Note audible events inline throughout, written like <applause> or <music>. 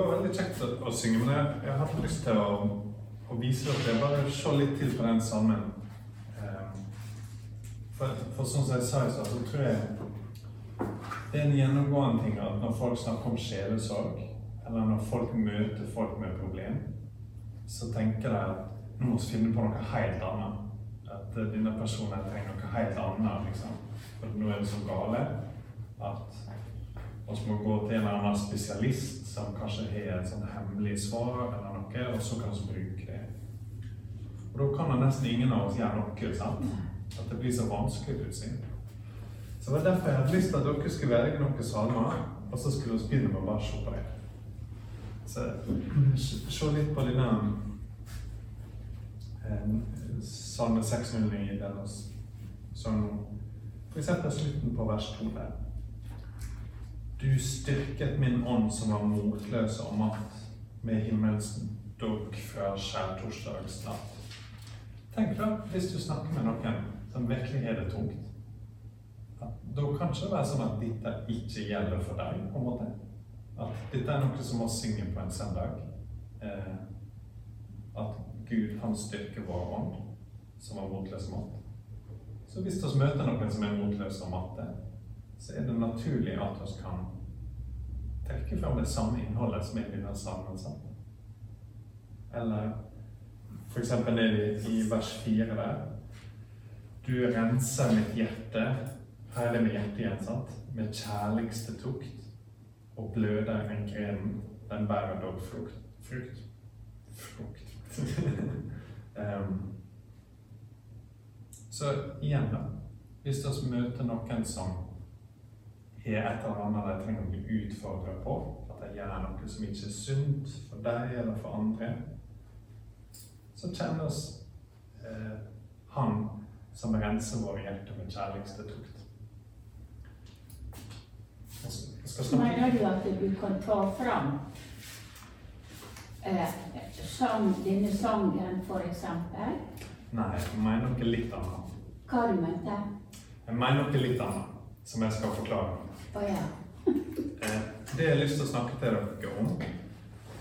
var veldig kjekt å, å synge, men jeg, jeg hadde lyst til å, å vise dere Bare se litt til på den salmen. Eh, For, for sånn som jeg sa i stad, så tror jeg det er en gjennomgående ting at når folk snakker om sjelesorg, eller når folk møter folk med problem, så tenker de at nå må vi finne på noe helt annet. At eh, denne personen trenger noe helt annet. liksom. For nå er det så gale at vi må gå til en eller annen spesialist som kanskje har et sånn hemmelig svar, eller noe, og så kan vi bruke det. Og da kan det nesten ingen av oss gjøre noe. sant? At det blir så vanskelig plutselig. Så det var derfor jeg hadde lyst til at dere skulle velge noen salmer, og så skulle vi begynne med å bare se på det. Så se- litt på denne eh, salme 609 der vi sang nå. For eksempel slutten på vers 2 der. Du styrket min ånd som var motløs og matt med himmelens dugg fra skjærtorsdags natt. Tenk da, hvis du snakker med noen som virkelig har det tungt. Da kan det være sånn at dette ikke gjelder for deg, på en måte. At dette er noe som må synge på en søndag. Eh, at Gud, han styrker vår ånd, som var motløs og matt. Så hvis vi møter noen som er motløs og matte, så er det naturlig at vi kan trekke fram det samme innholdet som er i denne salmen. sammen. Eller for eksempel ned i, i vers 4 der. Du renser mitt hjerte, her er det med hjertet igjen, sant? Med kjærligste tukt, og bløder en gren, den bærer dog frukt. Frukt. Frukt. um, <laughs> så igjen, da. Hvis vi møter noen som har et eller annet de trenger å bli utfordra på, at de gjør noe som ikke er sunt for deg eller for andre, så kjenner oss eh, Han som renser våre hjerter med kjærligste tukt. Mener du at du kan ta fram eh, sang, denne sangen, eksempel? Nei, jeg mener noe litt annet. Hva du mente? Jeg mener noe litt annet, som jeg skal forklare. Oh, ja. Eh, det jeg har lyst til å snakke til dere om,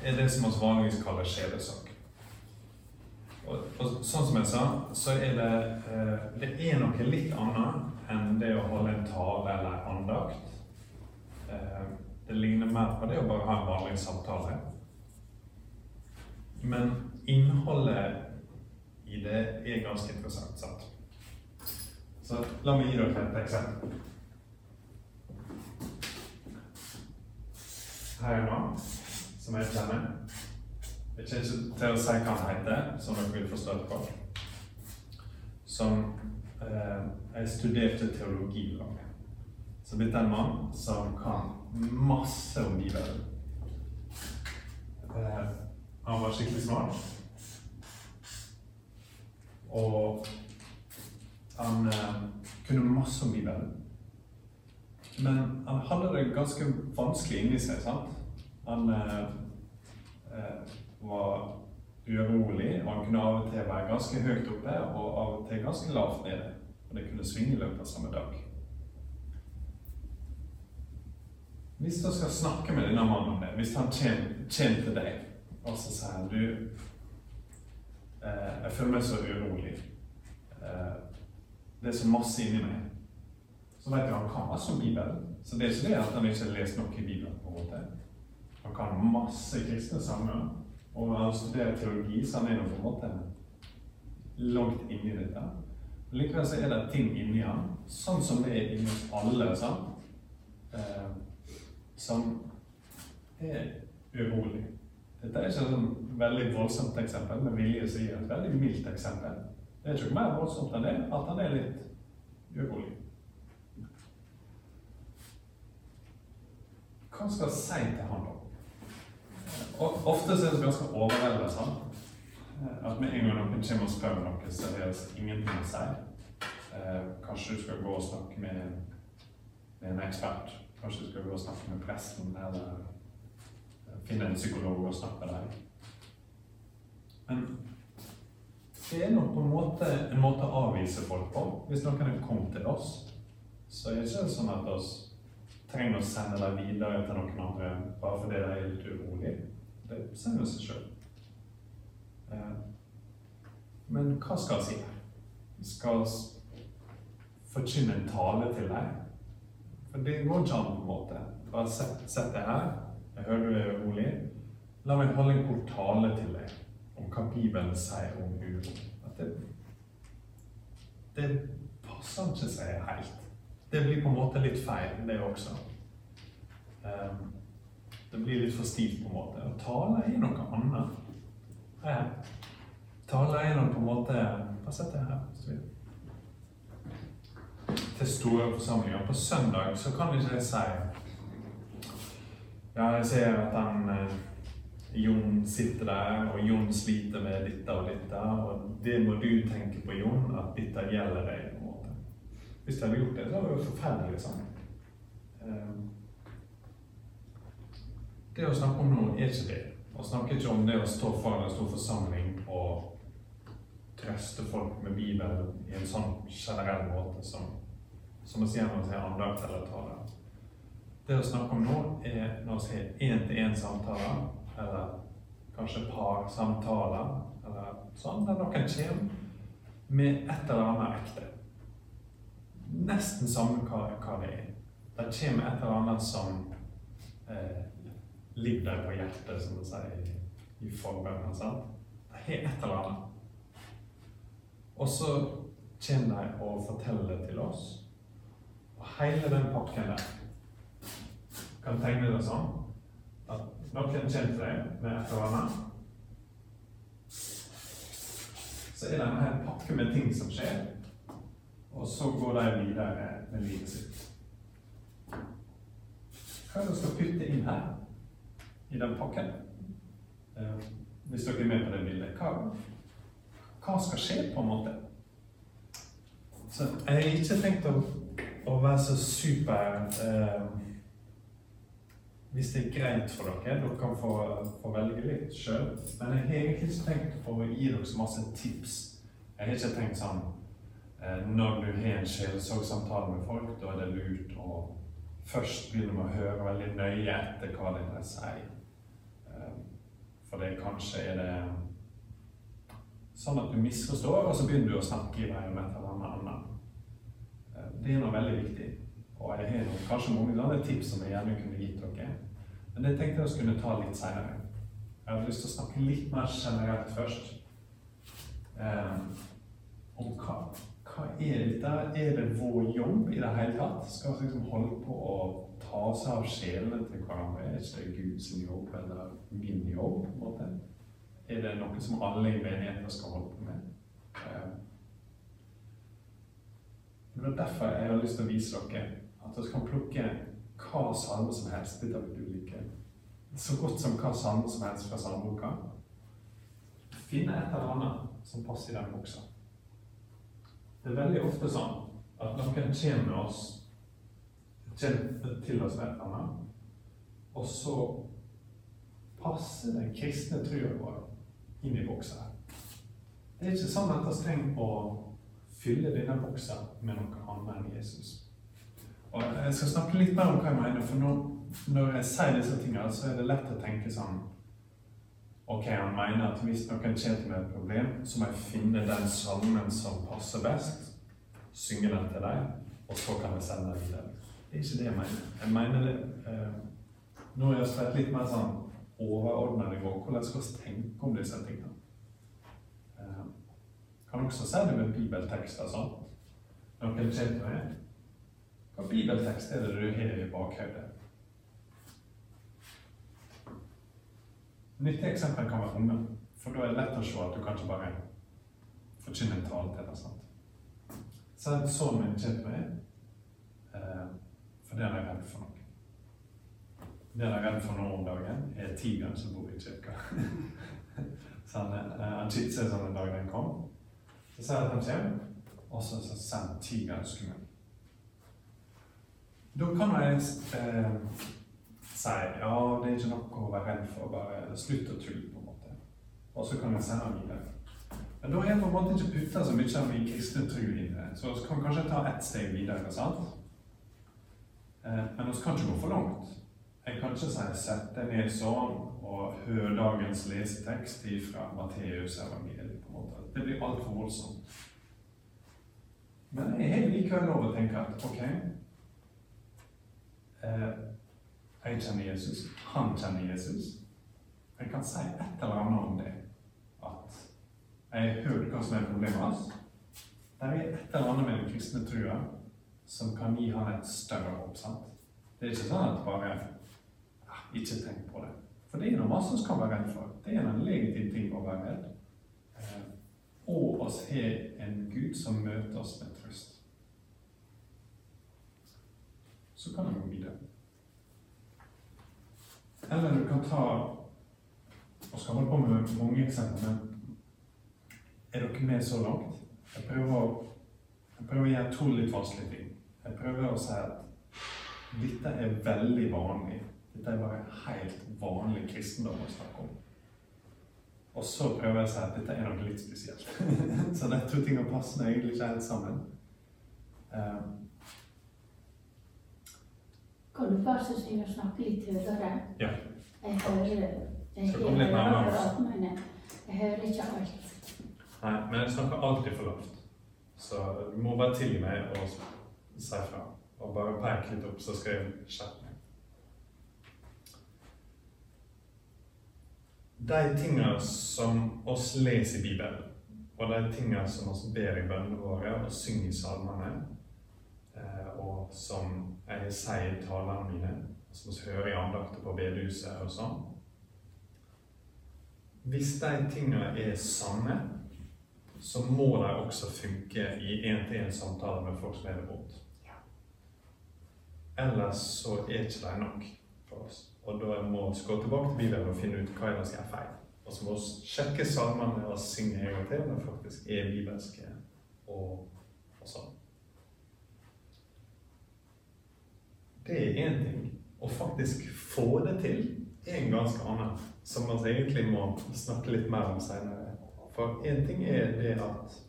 er det som vi vanligvis kaller sjelesorg. Og, og sånn som jeg sa, så er det, eh, det er noe litt annet enn det å holde en tale eller andakt. Eh, det ligner mer på det å bare ha en vanlig samtale. Men innholdet i det er ganske interessant. sant? Så la meg gi dere et eksempel. Her er mann som jeg kjenner. Jeg kjenner ikke til å si hva han heter, som dere vil forstå etterpå. Som eh, Jeg studerte teologi da. Så blitt en mann som kan masse om Bibelen. Eh, han var skikkelig smart. Og han eh, kunne masse om Bibelen. Men han hadde det ganske vanskelig inni seg. sant? Han eh, eh, var urolig, og han kunne av og til være ganske høyt oppe og av og til ganske lavt nede. Og det kunne svinge i løpet av samme dag. Hvis du skal snakke med denne mannen om det, hvis han kommer til deg og så sier han, du eh, Jeg føler meg så urolig. Eh, det er så masse inni meg så vet jeg han kan masse om Bibelen. Så det er ikke det at han ikke har lest nok i Bibelen. på en måte. Han kan masse kristne sanger, og han studerer teologi, så han er nå på en måte langt inni dette. Likevel så er det ting inni han, sånn som det er inni alle, sant? Eh, som er urolig. Dette er ikke et sånn veldig voldsomt eksempel, men vilje sier si et veldig mildt eksempel. Det er ikke mer voldsomt enn det, at han er litt urolig. Hva skal jeg si til han da? Og ofte er det ganske overveldende sånn. At med en gang noen kommer og spør om noe, er det ingenting å si. Eh, kanskje du skal gå og snakke med, med en ekspert. Kanskje du skal gå og snakke med presten, eller finne en psykolog og snakke med deg. Men det er nok på en måte en måte å avvise folk på. Hvis noen er kommet til oss, så er det ikke sånn at oss trenger å sende deg videre til noen andre bare fordi de er litt urolige. sier sender seg sjøl. Men hva skal jeg si? her? Skal jeg forkynne en tale til deg? For det går ikke an på en måte. Bare sett, sett deg her. Jeg hører du er urolig. La meg holde en kort tale til deg om hva Bibelen sier om uro. At det, det passer ikke seg helt. Det blir på en måte litt feil, det også. Um, det blir litt for stivt, på en måte. Og tale er noe annet. Her. Tale er noe på en måte Bare sett deg her. Til store forsamlinger. På søndag så kan ikke jeg si Ja, jeg ser at den eh, Jon sitter der, og Jon sliter med dette og dette, og det må du tenke på, Jon, at dette gjelder deg. Hvis de hadde gjort det, så hadde det vært forferdelig sånn. Det å snakke om noe er ikke det. Å snakke ikke om det å stå foran en stor forsamling og trøste folk med Bibelen i en sånn generell måte som, som å si gjennom til andakt eller tale. Det å snakke om nå er når vi har én-til-én-samtaler, eller kanskje par-samtaler, eller sånn, der noen kommer med et eller annet ekte. Nesten samme hva, hva det er. Det kommer et eller annet som eh, ligger deg på hjertet, som de sier i, forbønnen. Det har et eller annet. Og så kommer de og forteller det til oss. Og hele den pakken der kan tegne det sånn at noen kommer til deg med et eller annet. Så er det en hel pakke med ting som skjer, og så går de videre med livet sitt. Hva er det skal putte inn her? i den pakken. Eh, hvis dere er med på det bildet. Hva, hva skal skje, på en måte? Så jeg har ikke tenkt å, å være så super eh, Hvis det er greit for dere, dere kan få, få velge litt sjøl. Men jeg har egentlig ikke tenkt å gi dere så masse tips. Jeg har ikke tenkt sånn Når du har en sjelesorgsamtale med folk, da er det lurt å først begynne med å høre veldig nøye etter hva de sier. For det kanskje er det sånn at du misforstår, og så begynner du å snakke i vei om et eller annet. Det er noe veldig viktig. Og jeg har noen, kanskje mange andre tips som jeg gjerne kunne gitt dere. Men det tenkte jeg skulle ta litt seinere. Jeg hadde lyst til å snakke litt mer generelt først. Um, om hva, hva er dette? Er det vår jobb i det hele tatt? Skal vi liksom holde på å ta seg av sjelene til hverandre? Er ikke det Guds jobb eller min jobb? på en måte? Er det noe som alle i menigheten skal holde på med? Eh, det er derfor jeg har lyst til å vise dere at dere kan plukke hva salme som helst. Dette vil du like. Så godt som hva salme som helst fra salmeboka. Finne et eller annet som passer i den buksa. Det er veldig ofte sånn at noen kommer oss kommer til oss med og så passer den kristne trua vår inn i boksa. Det er ikke sånn at vi trenger å fylle denne boksa med noe annet enn Jesus. Og Jeg skal snakke litt mer om hva jeg mener, for når jeg sier disse tingene, så er det lett å tenke sånn Ok, han mener at hvis noen kommer med et problem, så må jeg finne den salmen som passer best, synge den til deg, og så kan jeg sende den videre. Det er ikke det jeg mener. Jeg mener det eh, Nå jeg sett litt mer sånn overordna nivå. Hvordan skal vi tenke om disse tingene? Eh, kan også si det med bibeltekster sånn. Noen kjent med Hva bibeltekst er det du har i bakhodet? Nyttig eksempel kan være unger. For da er det lett å se at du kanskje bare forkynner en tale til deg. Send Så sånn min kjent med eh, for det er jeg redd for noe. Det er redd for nå om dagen, er tigeren som bor i kirka. <laughs> så han, eh, han kitser sånn en dag den kom. Så ser jeg at han kommer, og så sender tigeren skummel. Da kan jeg eh, si ja, det er ikke noe å være redd for, bare slutt å tulle, på en måte. Og så kan jeg sende videre. Men da jeg på en måte ikke putta så mye av min kristne tro inn i det. Så vi kan kanskje ta ett steg videre. sant? Eh, men vi kan ikke gå for langt. Jeg kan ikke si 'sett deg ned sånn', og høre dagens lesetekst fra Matteus Evangelium, på en måte. Det blir altfor voldsomt. Men jeg har likevel lov å tenke at ok eh, Jeg kjenner Jesus. Han kjenner Jesus. Jeg kan si et eller annet om det. At jeg har hørt hva som er problemet hans. Det er et eller annet med den kristne trua som kan gi han et større håp. sant? Det er ikke sånn at bare ah, ikke tenk på det. For det er noe masse som kan være redd for. Det er en legitim ting å være redd. Eh, og oss har en Gud som møter oss med trøst. Så kan vi gå videre. Eller du kan ta og skal holde på med mange eksempler, men er dere med så langt? Jeg prøver jeg prøver å gjøre to litt vanskelige ting. Jeg prøver å si at dette er veldig vanlig. Dette er bare helt vanlig kristendom å snakke om. Og så prøver jeg å si at dette er noe litt spesielt. <laughs> så de to tingene passer egentlig ikke helt sammen. Um, Kan du være så snill å snakke litt høyere? Ja. Jeg hører jeg litt nærmere men jeg, hører ikke alt. Nei, men jeg snakker alltid for lavt. Så du må bare tilgi meg og si fra. Og bare peke litt opp, så skal jeg skjerpe meg. De tingene som oss leser i Bibelen, og de tingene som oss ber i bønnene våre og synger i salmene, og som jeg sier i talene mine, som vi hører i andakter på bedehuset og sånn Hvis de tingene er sanne, så må de også funke i én-til-én-samtaler med folk som er det vondt. Ellers så er ikke de nok for oss. Og da må vi gå tilbake til Bibelen og finne ut hva som er feil. Og så må vi sjekke salmene og synge en gang til om de faktisk er bibelske og, og sånn. Det er én ting. Å faktisk få det til er en ganske annen, som vi egentlig må snakke litt mer om senere. For én ting er det at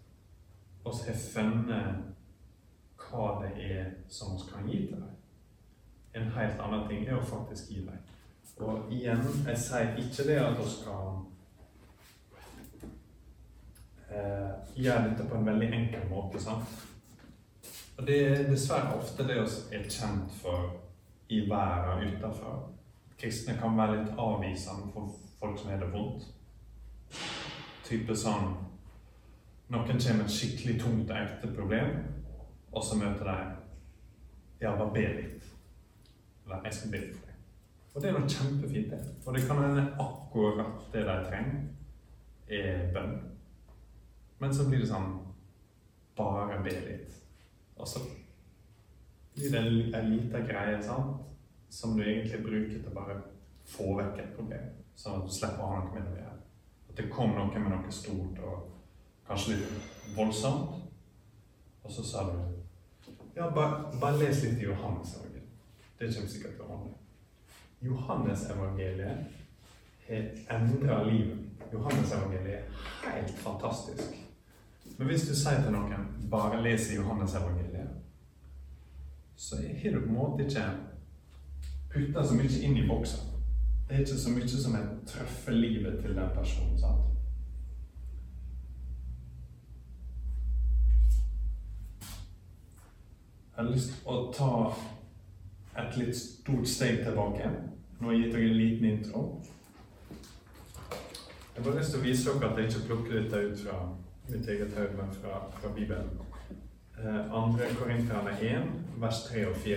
oss har funnet hva det er som vi kan gi til deg. En helt annen ting er å faktisk gi deg. Og igjen, jeg sier ikke det at vi skal eh, gjøre dette på en veldig enkel måte. sant? Og det er dessverre ofte det vi er kjent for i verden utenfor. Kristne kan være litt avvisende for folk som har det vondt. Type sånn Noen kommer med et skikkelig tungt og ekte problem, og så møter de Ja, bare be litt. Eller jeg skal be for deg. Og det er noe kjempefint, det. Og det kan hende akkurat det de trenger, er bønn. Men så blir det sånn Bare be litt. Og så blir det en, en liten greie sant? som du egentlig bruker til bare få vekk et problem. Sånn at du slipper å ha noe med det å gjøre. At det kom noe med noe stort og kanskje litt voldsomt. Og så sa du Ja, bare, bare les litt i Johannes-evangeliet. Det kommer sikkert til å handle. Johannes-evangeliet har endra livet. Johannes-evangeliet er helt fantastisk. Men hvis du sier til noen 'bare les i Johannes-evangeliet', så har du på en måte ikke putta så mye inn i boksen. Det er ikke så mye som en treffer livet til den personen. sant? Jeg har lyst til å ta et litt stort steg tilbake. Nå har jeg gitt dere en liten intro. Jeg har bare lyst til å vise dere at jeg ikke plukker dette ut fra mitt eget hode, men fra, fra Bibelen. Eh, andre Korinterne 1, vers 3 og 4.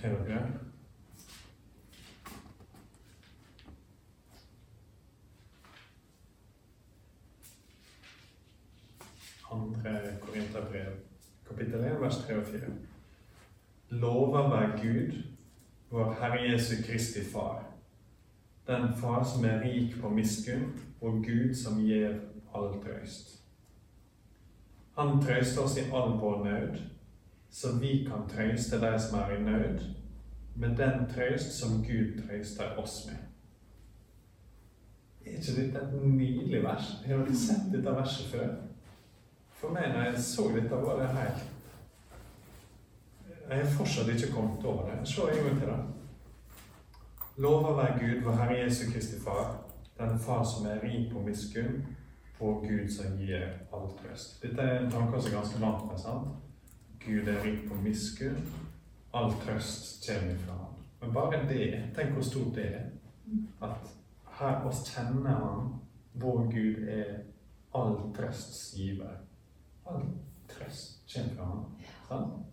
Har dere det? Andre Korinterbrev, kapittel 1, vers 3 og 4. Lover være Gud, vår Herre Jesu Kristi Far, den Far som er rik på miskunn, og Gud som gir all trøst. Han trøster oss i all vår nød, så vi kan trøste de som er i nød, med den trøst som Gud trøster oss med. Er ikke dette et nydelig vers? Jeg Har dere sett dette verset før? For meg, når jeg så dette, var det helt Jeg har fortsatt ikke kommet over det. Se en gang til, da. Lova være Gud, vår Herre Jesu Kristi Far, den Far som er rik på miskunn, og Gud som gir all trøst. Dette er en tanke som er ganske langt med, sant? Gud er rik på miskunn, all trøst kommer fra Han. Men bare det, tenk hvor stort det er. At her oss kjenner Han, vår Gud er all trøsts giver. All trøst kommer fra Han. Sant?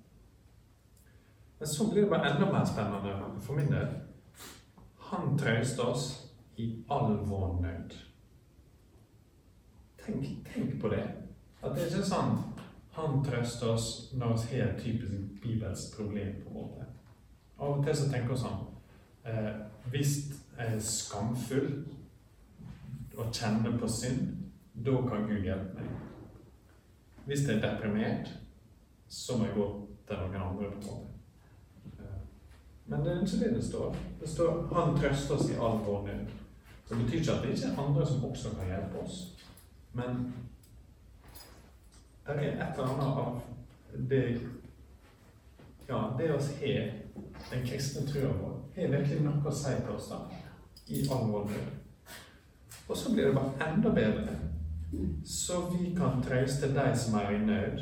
Men så blir det bare enda mer spennende for min del. Han trøster oss i all vår nød. Tenk, tenk på det. At det er ikke sånn han trøster oss når vi har et typisk bibelsk problem. på en måte. Av og til så tenker vi sånn eh, Hvis jeg er skamfull og kjenner på synd, da kan Gud hjelpe meg. Hvis jeg er deprimert, så må jeg gå til noen andre. på en måte. Men det er ikke det det står. Det står 'Han trøster oss i all vår nød'. Så det betyr ikke at det ikke er andre som også kan hjelpe oss. Men det er et eller annet av det Ja, det oss har, den kristne trua vår, har virkelig noe å si til oss da, i all vår nød. Og så blir det bare enda bedre. Så vi kan trøste de som er i nød,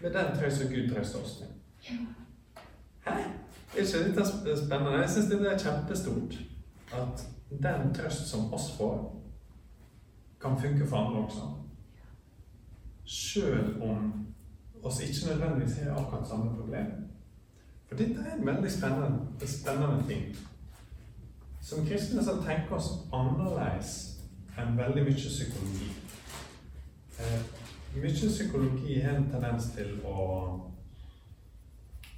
med den trøst som Gud trøster oss med. Hæ? Er ikke dette sp- spennende? Jeg syns det er kjempestort. At den trøst som oss får, kan funke for andre også. Selv om oss ikke nødvendigvis har akkurat samme problem. For dette er en veldig spennende, spennende ting. Som kristne så tenker oss annerledes enn veldig mye psykologi. Eh, mye psykologi har en tendens til å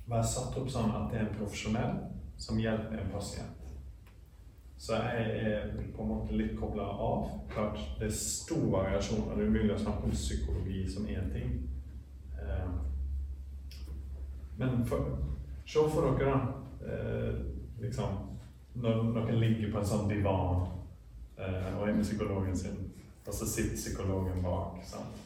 være satt opp sånn at det er en profesjonell som hjelper en pasient. Så jeg er på en måte litt kobla av. Klart det er stor variasjon, og det er umulig å snakke om psykologi som én ting. Eh, Men for, se for dere, da. Eh, liksom Når noen ligger på en sånn divan eh, og er med psykologen sin, og så sitter psykologen bak. sant?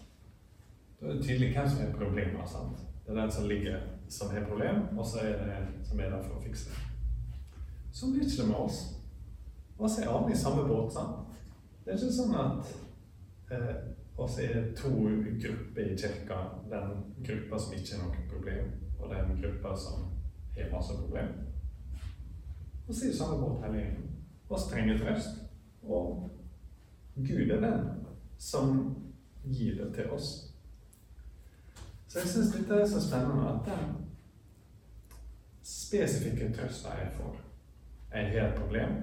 Da er det tydelig hvem som har problemer. sant? Det er den som ligger som har problem, og så er det en som er der for å fikse det. Sånn blir ikke det med oss. oss er alle i samme båt. sant? Det er ikke sånn at eh, oss er to grupper i kirka. Den gruppa som ikke har noe problem, og den gruppa som har masse problem. Oss er i samme båt hele gjengen. Oss trenger trøst. Og Gud er den som gir det til oss. Så jeg syns dette er så spennende at den spesifikke trøsta jeg får har et problem.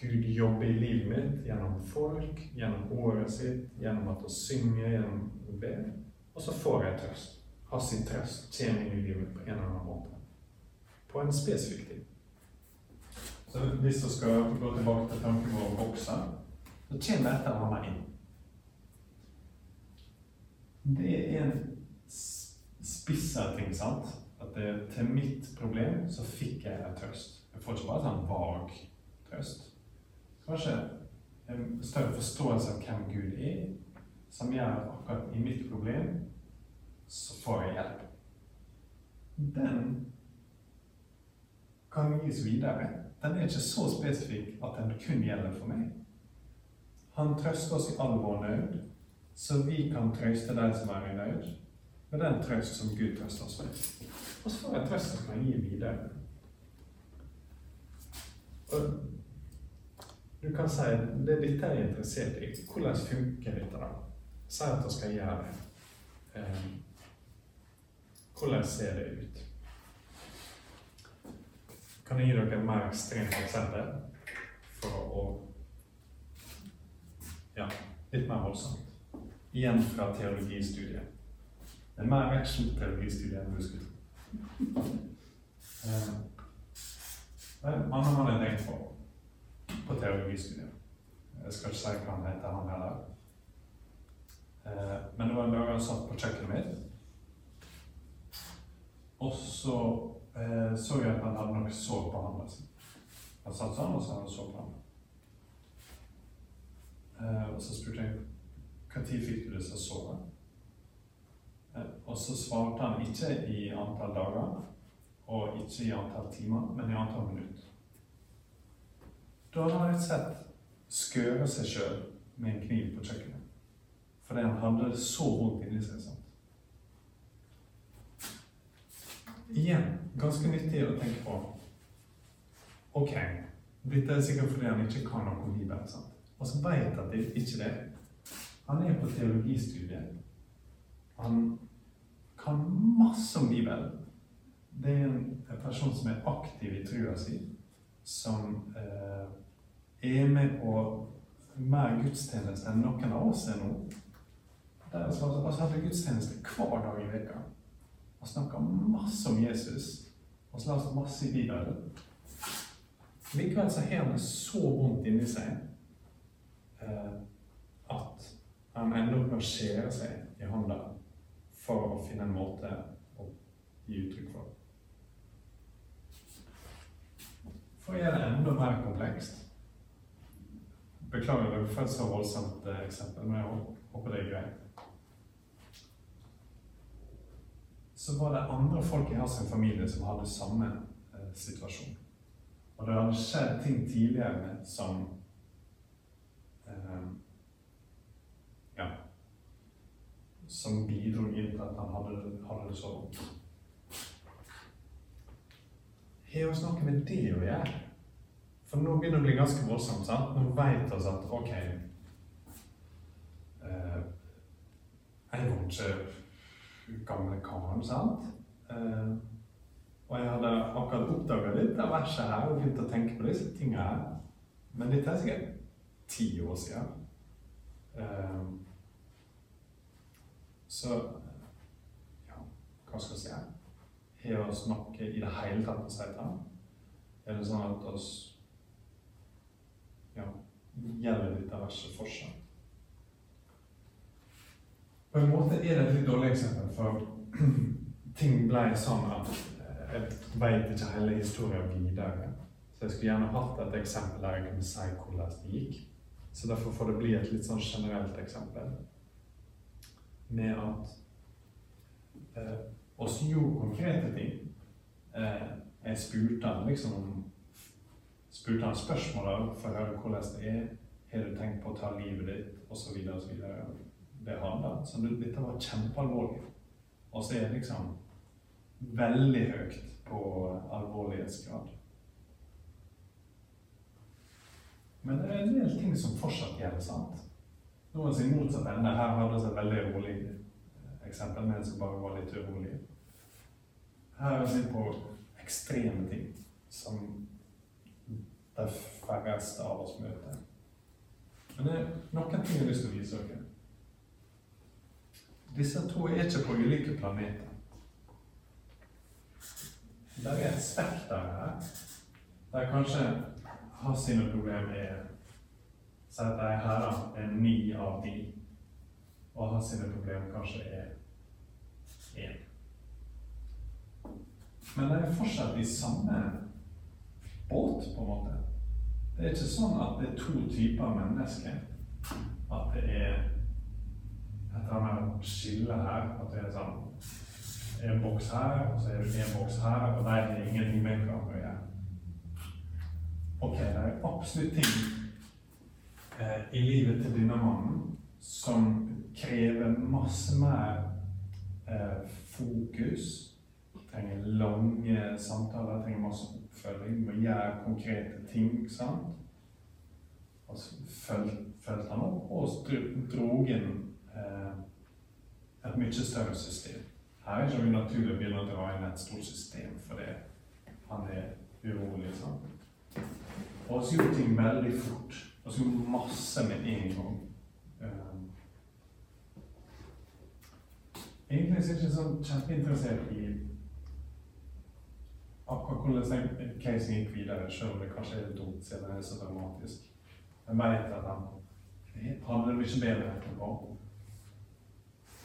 Gud jobber i livet mitt gjennom folk, gjennom ordet sitt, gjennom at å synge, gjennom å be. Og så får jeg trøst. Hans trøst kommer i livet på en eller annen måte. På en spesifikk tid. Så hvis du skal gå tilbake til tanken vår om bokser, så kommer dette av meg inn. Det er en spissa ting, sant? At det, til mitt problem så fikk jeg en trøst. Jeg får ikke bare sånn vag trøst. Kanskje en større forståelse av hvem Gud er, som gjør at akkurat i mitt problem så får jeg hjelp. Den kan gis videre. Den er ikke så spesifikk at den kun gjelder for meg. Han trøster oss i all vår nød, så vi kan trøste den som er i nød, med den trøst som Gud trøster oss med. Og så får jeg trøst som kan gi videre. Og du kan si det dette er interessert i. Hvordan funker dette? da? Si at vi skal gjøre det. Eh, hvordan ser det ut? Kan jeg gi dere et mer ekstremt eksempel for å Ja, litt mer voldsomt. Igjen fra teologistudiet. Det er mer action på teologistudiet enn du skulle tro. Eh, en annen mann på på teologistudiet. Jeg skal ikke si hva han heter, han heller. Eh, men det var en dag han satt på kjøkkenet mitt. Og så eh, så jeg at han hadde noe sår på hånda si. Han satt sånn, og så hadde han sår på hånda. Og så spurte jeg når fikk du til å sove? Og så svarte han ikke i antall dager, og ikke i antall timer, men i antall minutter. Da hadde han rett og slett skåret seg sjøl med en kniv på kjøkkenet. Fordi han hadde det så vondt inni seg. sant? Igjen ganske nyttig å tenke på. Ok, dette er sikkert fordi han ikke kan noe om Bibelen. sant? Og så vet han at det ikke det. Han er på teologistudiet. Han kan masse om Bibelen. Det er en person som er aktiv i trua si, som eh, er med på mer gudstjeneste enn noen av oss er nå. Vi altså, altså hadde gudstjeneste hver dag i veka. Og snakka masse om Jesus. Og så leste masse i Bibelen. Likevel så har han det så vondt inni seg eh, at han ender opp med å skjære seg i hånda for å finne en måte å gi uttrykk for. For å gjøre det enda mer komplekst Beklager det for et så voldsomt eh, eksempel, men jeg håper det er greit. Så var det andre folk i hans familie som hadde samme eh, situasjon. Og det hadde skjedd ting tidligere som eh, Ja. Som bidro inn til at han hadde, hadde det så vondt. Har vi noe med det å gjøre? For nå begynner det å bli ganske voldsomt. sant? Nå vet vi at ok eh, Jeg var ikke gamle karen, sant? Eh, og jeg hadde akkurat oppdaga litt av verset her og begynt å tenke på disse tingene her. Men dette er sikkert ti år siden. Eh, så ja, hva skal jeg si? Har vi noe i det hele tatt å si til ham? Er det sånn at oss ja, gjelder dette verset fortsatt? På en måte er det et litt dårlig eksempel, for <clears throat> ting ble sånn at eh, jeg vet ikke hele historien videre. Så jeg skulle gjerne hatt et eksempel der jeg kunne si hvordan det gikk. Så derfor får det bli et litt sånn generelt eksempel. Med at eh, oss gjorde konkrete ting. Eh, jeg spurte han liksom om spurte han spørsmål for å høre hvordan det er. Har du tenkt på å ta livet ditt? Og så videre og så videre. Det han. Så det- dette var kjempealvorlig. Og så er det liksom veldig høyt på alvorlighetsgrad. Men det er en del ting som fortsatt gjelder, sant? Noen sin motsatt ende. Her vi et veldig rolig eh, eksempel med en som bare var litt urolig. Her er vi på ekstreme ting som de færreste av oss møter. Men det er noen ting jeg har lyst til å vise dere. Disse to er ikke på ulike planeter. Det er et spekter her, der kanskje har sine problemer er Si at de her er ni av ti, og hans problemer kanskje er én. Men de er fortsatt i samme båt, på en måte. Det er ikke sånn at det er to typer mennesker. At det er et eller annet skille her. At det er sånn en boks her, og så er det en boks her, og de har ingenting med hverandre å gjøre. Ok, det er absolutt ting eh, i livet til denne mannen som krever masse mer eh, fokus. Trenger lange samtaler, trenger masse oppfølging, må gjøre konkrete ting. sant? Og så fulgte han opp og dro- inn eh, et mye større system. Her er det ikke naturlig å begynne å dra inn et stort system fordi han er urolig. sant? Og så gjorde ting veldig fort. Og så masse med en gang. Um, egentlig er jeg ikke sånn kjempeinteressert i akkurat hvordan casen gikk videre, selv om det kanskje er dumt siden det er så dramatisk. Jeg vet at han hadde det mye bedre etterpå.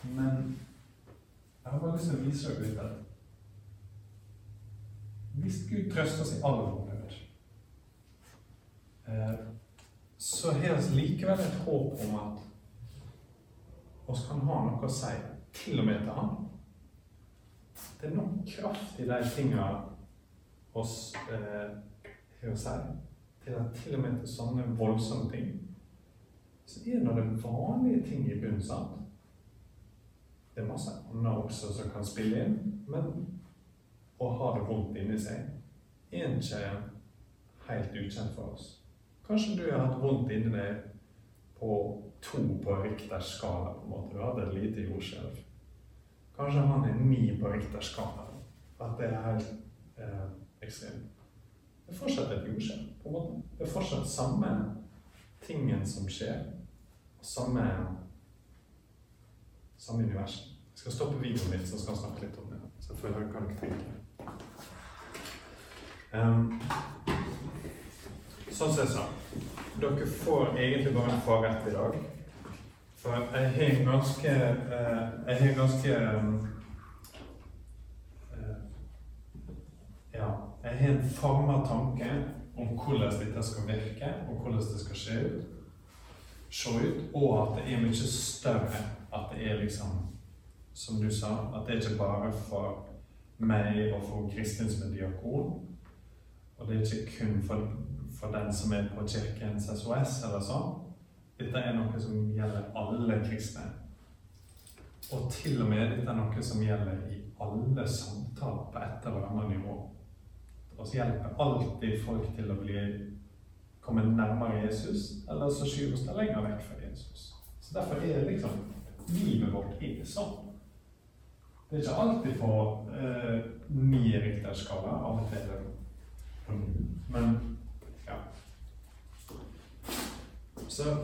Men jeg har bare lyst til å vise dere litt at hvis Gud trøster oss i all vår nød, eh, så har vi likevel et håp om at oss kan ha noe å si til og med til han. Det er nok kraft i de tinga oss eh, har å si, til at til og med til sånne voldsomme ting, så er det det vanlige ting i bunnen. sant? Det er masse annet også som kan spille inn, men å ha det vondt inni seg er ikke helt ukjent for oss. Kanskje du har hatt vondt inni deg på to på Richters skala. på en måte. Du hadde et lite jordskjelv. Kanskje han er ni på Richters skala. At det er helt eh, ekstremt. Det er fortsatt et jordskjelv. på en måte. Det er fortsatt samme tingen som skjer. og Samme, samme univers. Jeg skal stoppe videoen litt, så skal jeg snakke litt om det. Så jeg høre hva dere tenker. Um, sånn som jeg sa, dere får egentlig bare en fagrett i dag. For jeg har en ganske eh, Jeg har en ganske eh, Ja. Jeg har en farma tanke om hvordan dette skal virke, og hvordan det skal se ut. Se ut, og at det er mye større. At det er liksom, som du sa, at det er ikke bare for meg og for Kristin som er diakon. Og det er ikke kun for, for den som er på Kirkens SOS eller sånn. Dette er noe som gjelder alle kristne. Og til og med dette er noe som gjelder i alle samtaler på et eller annet nivå. Og hjelper alltid folk til å bli komme nærmere Jesus, eller så skyver oss det lenger vekk fra Jesus. Så Derfor er det liksom livet vårt er sånn. Det er ikke alltid på eh, ni rikterskala. Av og til men ja. Så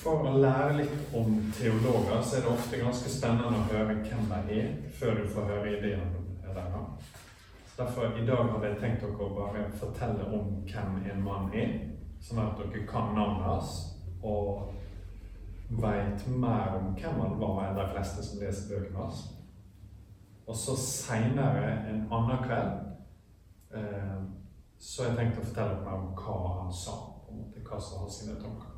for å lære litt om teologer, så er det ofte ganske spennende å høre hvem de er, før du får høre ideene deres. Derfor i dag hadde jeg tenkt dere å bare fortelle om hvem en mann er, sånn at dere kan navnet hans og veit mer om hvem han var enn de fleste som leser bøkene hans. Og så seinere en annen kveld eh, så jeg tenkte å fortelle meg om hva han sa, på en måte, hva som var sine tanker.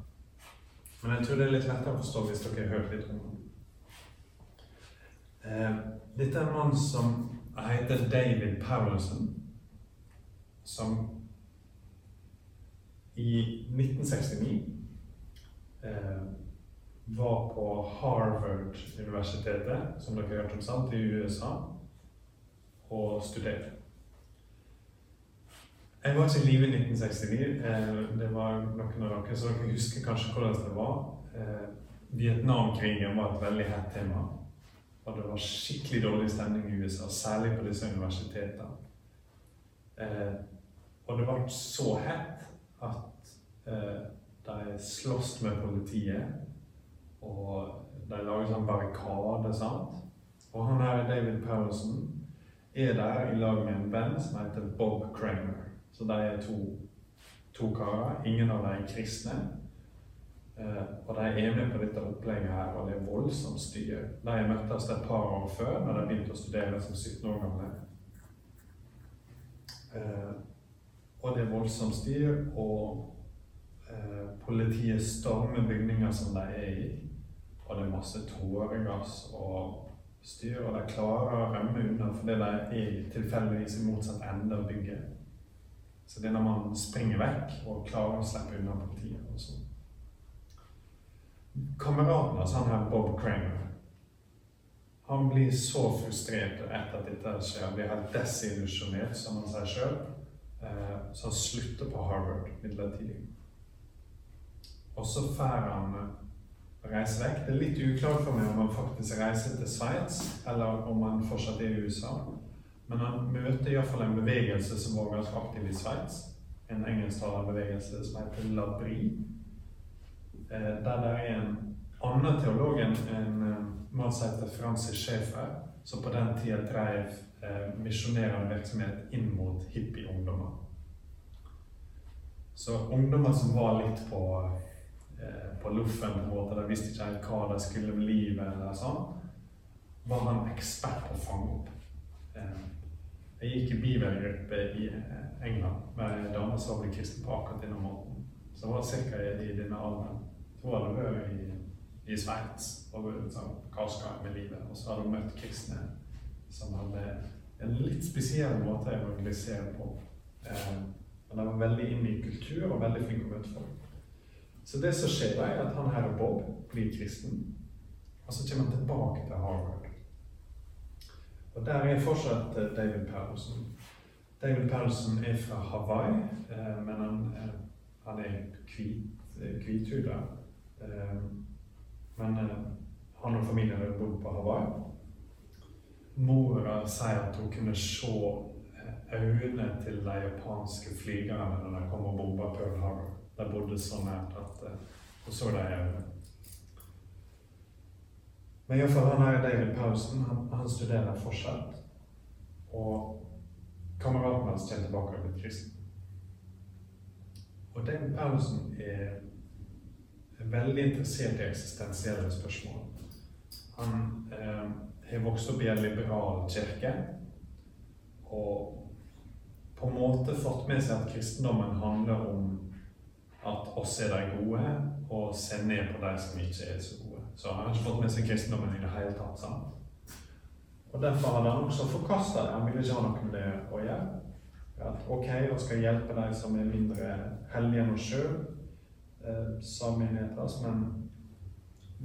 Men jeg tror det er litt lettere å forstå hvis dere har hørt litt om ham. Eh, dette er en mann som heter David Powelson, som i 1969 eh, var på Harvard-universitetet, som dere har hørt om, sant, i USA, og studerte. Jeg var ikke i live i 1969. Eh, det var noen av dere, så dere husker kanskje hvordan det var. Eh, Vietnamkrigen var et veldig hett tema. Og det var skikkelig dårlig stemning i USA, særlig på disse universitetene. Eh, og det ble så hett at de sloss med politiet. Og de laget sånn barrikade, sant. Og han her, David Powelson, er der i lag med en venn som heter Bob Kramer. Så de er to, to karer. Ingen av dem er kristne. Eh, og de er med på dette opplegget her, og det er voldsomt styr. De møttes et par år før, når de begynte å studere som 17 år gamle. Eh, og det er voldsomt styr, og eh, politiet stormer bygninger som de er i. Og det er masse tåregass og styr, og de klarer å rømme unna fordi de er tilfeldigvis i motsatt ende av bygget. Så det er når man springer vekk og klarer å slippe unna politiet. Også. Kameraten hans, han her Bob Kramer, han blir så frustrert etter at dette skjer. Han blir helt desillusjonert, som han sier sjøl. Eh, så han slutter på Harvard midlertidig. Og så drar han reise vekk. Det er litt uklart for meg om han faktisk reiser til Sveits, eller om han fortsatt er i USA. Men han møter iallfall en bevegelse som var ganske aktiv i Sveits. En engelsktalende bevegelse som heter Labri. Eh, der det er en annen teolog, en, en eh, mann som heter Francis Schäfer, som på den tida drev eh, misjonerende virksomhet inn mot hippieungdommer. Så ungdommer som var litt på, eh, på loffen, på de visste ikke helt hva de skulle med livet, eller sånn, var han ekspert på å fange opp. Eh, jeg gikk i bibelgruppe i eh, England med en dame som ble kristen på akkurat denne måten. Som var ca. i denne alderen. Hun hadde vært i i Sveits. Og sånn, hva skal jeg med livet? Og så hadde hun møtt kristne som hadde en litt spesiell måte å evangelisere på. Eh, men de var veldig inne i kultur og veldig flinke å møte folk. Så det som skjer, er at han her Bob blir kristen, og så kommer han tilbake til Harvard. Og der er fortsatt eh, David Perlsen. David Perlsen er fra Hawaii, eh, men han, eh, han er hvit, hvithuda. Men han og familien har bodd på Hawaii. Mora sier at hun kunne se øynene til de japanske flygerne når de kom og bomba Pearl Harbor. De bodde så nært at hun så de øynene. Men iallfall han her David Paulsen, han, han studerer fortsatt. Og kameraten hans kommer tilbake og blir kristen. Og David Paulsen er veldig interessert i eksistensielle spørsmål. Han eh, har vokst opp i en liberal kirke og på en måte fått med seg at kristendommen handler om at oss er de gode, og se ned på de som ikke er så gode. Så han har ikke fått med seg kristendommen i det hele tatt. sant? Og Derfor hadde han også forkasta det. Han ville ikke ha noe med det å gjøre. At ok, vi skal hjelpe de som er mindre hellige enn oss sjøl, eh, sa menigheter, men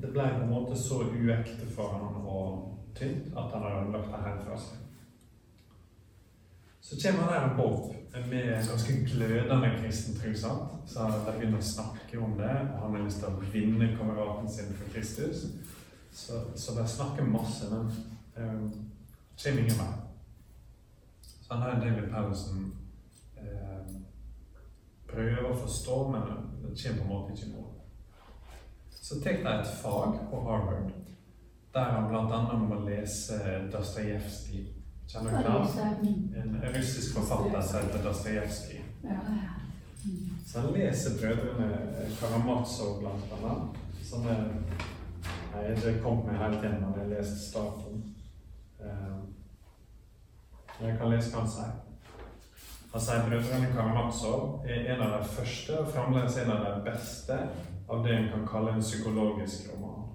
det ble på en måte så uekte for han og tynt at han hadde lagt det helt fra seg. Så kommer han her Bob med ganske glødende kristen tro, så de begynner å snakke om det, og han har lyst til å vinne kameraten sin for Kristus. Så, så de snakker masse, men um, kommer ingen vei. Så han her David Powelson eh, prøver å forstå, men det kommer på en måte ikke noe. Så tar de et fag på Harvard der han bl.a. må lese Dostojevskij. Kjenner du ham? En russisk forfatter som heter Dostojevskij. Så han leser brødrene Karamazov blant annet. Som er Nei, det kom med helt igjen når jeg leste starten. Eh, Men jeg kan lese hva han sier. Han sier brødrene Karamazov er en av de første og fremdeles en av de beste av det en kan kalle en psykologisk roman.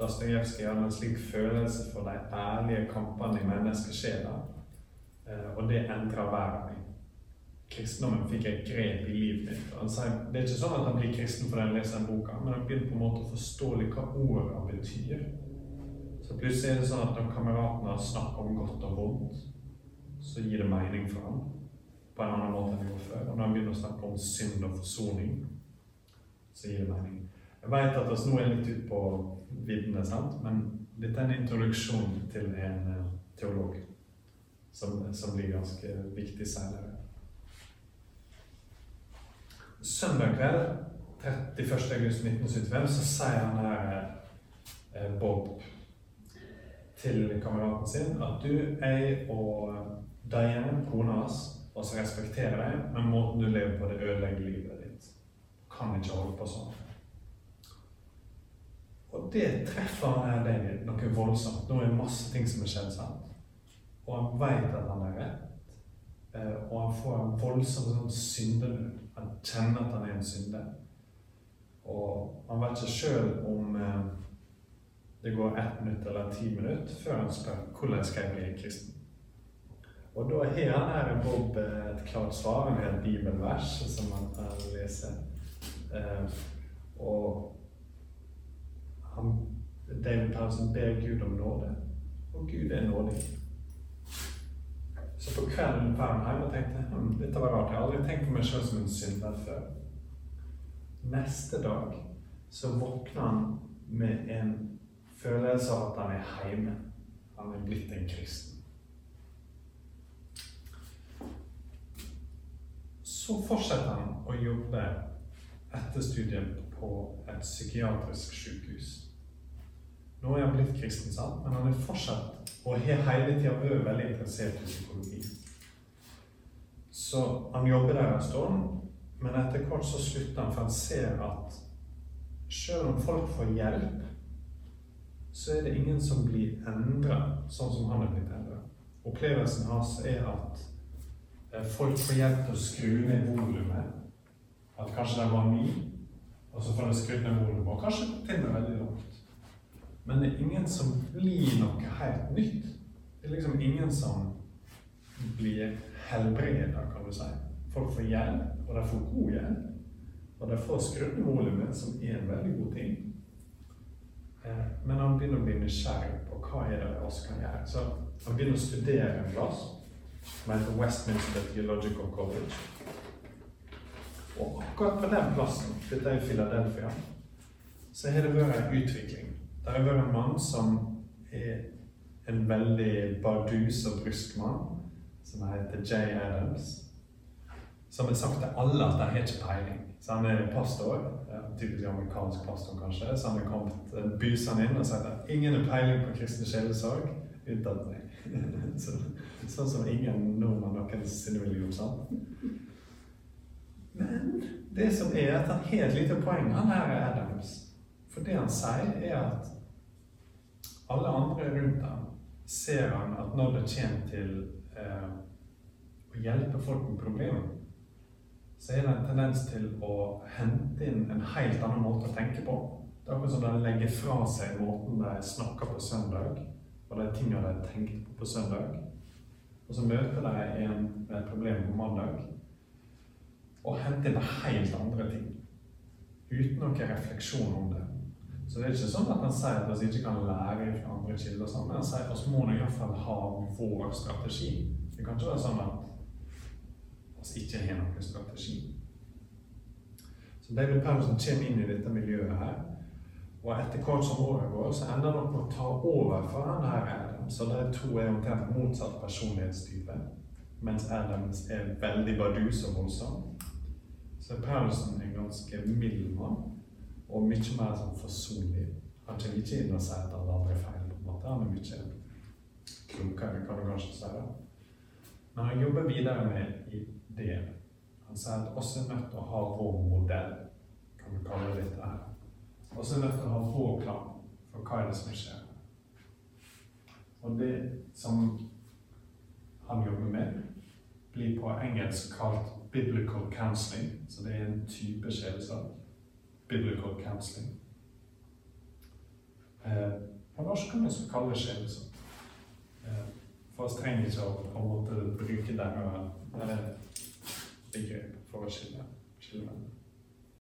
Dostojevskij hadde en slik følelse for de ærlige kampene i menneskesjela, eh, og det endra verden min. Kristendommen fikk et grep i livet mitt. Han sier, det er ikke sånn at han blir kristen fordi han leser den boka, men han begynner på en måte å forstå litt hva ordene betyr. Så plutselig er det sånn at når kameratene snakker om godt og vondt, så gir det mening for ham på en annen måte enn det gjorde før. Og når han begynner å snakke om synd og forsoning, så gir det mening. Jeg vet at oss nå er litt ute på viddene, sant? men dette er en introduksjon til en eh, teolog som, som blir ganske viktig senere. Søndag kveld 31. august 1975 så sier han her eh, Bob til kameraten sin at du, jeg og Diane, kona hans, oss respekterer deg, men måten du lever på, det ødelegger livet ditt. Kan ikke holde på sånn. Og det treffer han David noe voldsomt. Nå er det masse ting som er skjedd, sant? Og han vet at han er rett. Eh, Og han får en voldsom sånn syndenød. Han kjenner at han er en synder. Og han vet ikke sjøl om eh, det går ett minutt eller ti minutter før han spør hvordan skal jeg bli en kristen. Og da har han her en Bob eh, et klart svar med et bibelvers som han kan lese. Og han, David Powelson ber Gud om nåde, og Gud er nådig. Så på kvelden var han hjemme og tenkte hm, dette var rart. Jeg har aldri tenkt på meg selv som en synder før. Neste dag så våkner han med en følelse av at han er hjemme. Han er blitt en kristen. Så fortsetter han å jobbe etter studiet på et psykiatrisk sykehus. Nå er han blitt kristen, sant? men han er fortsatt og har hele tida vært veldig interessert i psykologi. Så han jobber der en stund, men etter hvert så slutter han, for han ser at selv om folk får hjelp, så er det ingen som blir endra sånn som han er blitt endra. Opplevelsen hans er at eh, folk får hjelp til å skru ned volumet. At kanskje det var ni, og så får de skrudd ned volumet, og kanskje til og med veldig langt. Men det er ingen som blir noe helt nytt. Det er liksom ingen som blir helbreda, kan du si. Folk får hjelp, og de får god hjelp. Og de får skrudd volumet, som er en veldig god ting. Eh, Men han begynner å bli nysgjerrig på hva er det vi kan gjøre. Så han begynner å studere en plass som heter Westminster Theological College. Og akkurat på den plassen, dette er i Philadelphia, så har det vært en utvikling. Det har vært en mann som er en veldig bardus og brysk mann, som heter Jay Adams. Som har sagt til alle at de har ikke peiling. Så han er pastor, typisk amerikansk pastor kanskje, så han har kommet eh, busende inn og sagt at ingen har peiling på kristen sjelesorg unntatt meg. <laughs> så, sånn som ingen nordmann noensinne ville gjort sånn. Men det som er at han har et lite poeng, han her er Adams. For det han sier, er at alle andre rundt ham ser han at når det kommer til eh, å hjelpe folk med problemer, så er det en tendens til å hente inn en helt annen måte å tenke på. Det er akkurat som de legger fra seg måten de snakker på søndag, og de tingene de tenkte på på søndag. Og så møter de en med et problem på mandag, og henter inn helt andre ting. Uten noen refleksjon om det. Så det er ikke sånn at han sier at vi ikke kan lære fra andre kilder, sånn, men han sier at vi må nå iallfall ha vår strategi. Det kan ikke være sånn at vi ikke har noen strategi. Så David Paulsen kommer inn i dette miljøet her, og etter hvert som året går, så ender han opp med å ta over for han her Adam. Så de to er omtrent motsatt personlighetstype, mens Adams er veldig bardus og voldsom. Så Paulsen er ganske mild mann, og mye mer sånn forsonlig. Han kommer ikke inn og sier at alle andre er feil. på en måte. Han er mye klokere, kan du kanskje si. det. Men han jobber videre med ideen. Han sier at oss er nødt til å ha vår modell, kan vi kalle det dette her. Oss er nødt til å ha vår plan for hva er det som skjer. Og det som han jobber med, blir på engelsk kalt biblical counseling, så det er en type sjelesorg. Biblical counseling. Eh, på norsk kan vi også kalle det sjelesorg. Eh, for oss trenger ikke å på en måte bruke denne begrepet for å skille, skille.